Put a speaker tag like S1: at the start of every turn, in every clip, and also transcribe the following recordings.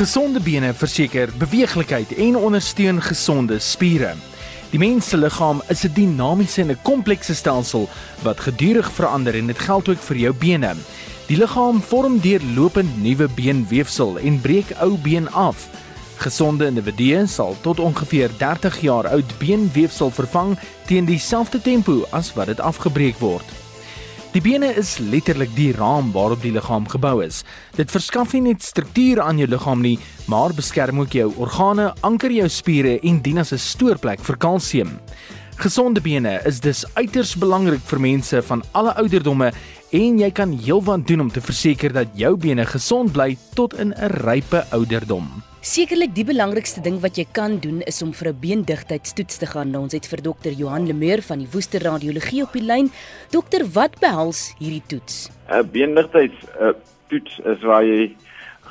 S1: Gesonde bene verseker beweeglikheid en ondersteun gesonde spiere. Die mens se liggaam is 'n dinamiese en 'n komplekse stelsel wat gedurig verander en dit geld ook vir jou bene. Die liggaam vorm deurlopend nuwe beenweefsel en breek ou been af. Gesonde individue sal tot ongeveer 30 jaar oud beenweefsel vervang teen dieselfde tempo as wat dit afgebreek word. Die bene is letterlik die raam waarop die liggaam gebou is. Dit verskaf nie net struktuur aan jou liggaam nie, maar beskerm ook jou organe, anker jou spiere en dien as 'n stoorplek vir kalsium. Gesonde bene is dus uiters belangrik vir mense van alle ouderdomme en jy kan heelwat doen om te verseker dat jou bene gesond bly tot in 'n rype ouderdom.
S2: Sekerlik die belangrikste ding wat jy kan doen is om vir 'n beendigtheidstoets te gaan. Nou, ons het vir dokter Johan Lemeur van die Woester Radiologie op die lyn. Dokter, wat behels hierdie toets?
S3: 'n Beendigtheidstoets is waar jy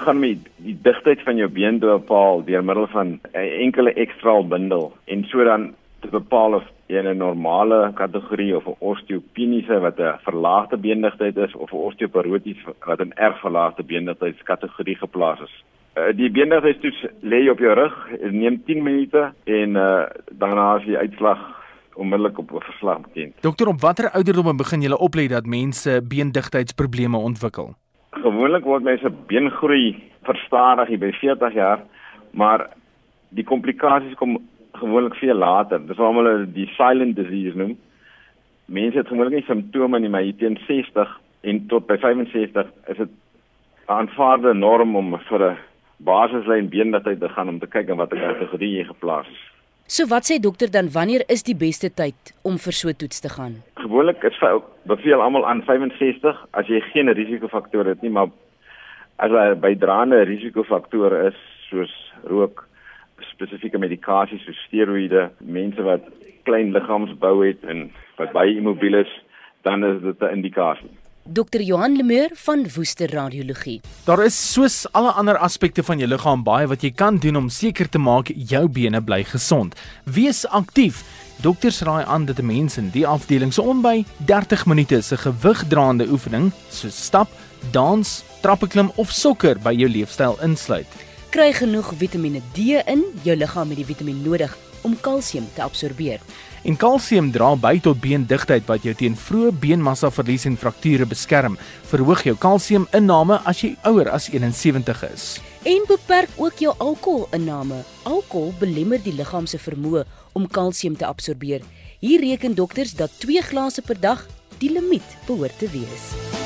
S3: gaan met die digtheid van jou been bepaal deur middel van 'n enkele ekstra bundel en so dan te bepaal of jy 'n normale kategorie of 'n osteopeniese wat 'n verlaagde beendigtheid is of 'n osteoporotiese wat 'n erg verlaagde beendigheidskategorie geplaas is. Uh, die beendigheidstoets lê op jou rug, neem 10 minute en uh, daarna as jy uitslag onmiddellik op 'n verslag bekend.
S1: Dokter, op watter ouderdomme begin jy oplet dat mense beendigtheidsprobleme ontwikkel?
S3: Gewoonlik word mense beengroei verstadig by 40 jaar, maar die komplikasies kom gewoonlik veel later. Dis waarom hulle die silent disease noem. Mense het gewoonlik nie simptome nie, maar teen 60 en tot by 65 is dit aanvaarde norm om vir 'n basislyn beendigheid te gaan om te kyk in watter kategorie jy geplaas is.
S2: So wat sê dokter dan wanneer is die beste tyd om vir so toets te gaan?
S3: Gewoonlik is vir beveel almal aan 65 as jy geen risikofaktore het nie, maar as jy bydraende risikofaktore is soos rook, spesifieke medikasies soos steroïde, mense wat klein liggaamsbou het en wat baie immobiel is, dan is dit 'n indikasie.
S2: Dr Johan Lemeur van Woester Radiologie.
S1: Daar is soos alle ander aspekte van jou liggaam baie wat jy kan doen om seker te maak jou bene bly gesond. Wees aktief. Dokters raai aan dat 'n mens in die afdeling so onby 30 minute se gewigdraande oefening soos stap, dans, trappeklim of sokker by jou leefstyl insluit.
S2: Kry genoeg Vitamiene D in, jou liggaam het die vitamien nodig om kalsium te absorbeer.
S1: En kalsium dra by tot beendigtheid wat jou teen vroeë beenmassa verlies en frakture beskerm. Verhoog jou kalsiuminname as jy ouer as 71 is.
S2: En beperk ook jou alkoholinname. Alkohol belemmer die liggaam se vermoë om kalsium te absorbeer. Hier reken dokters dat 2 glase per dag die limiet behoort te wees.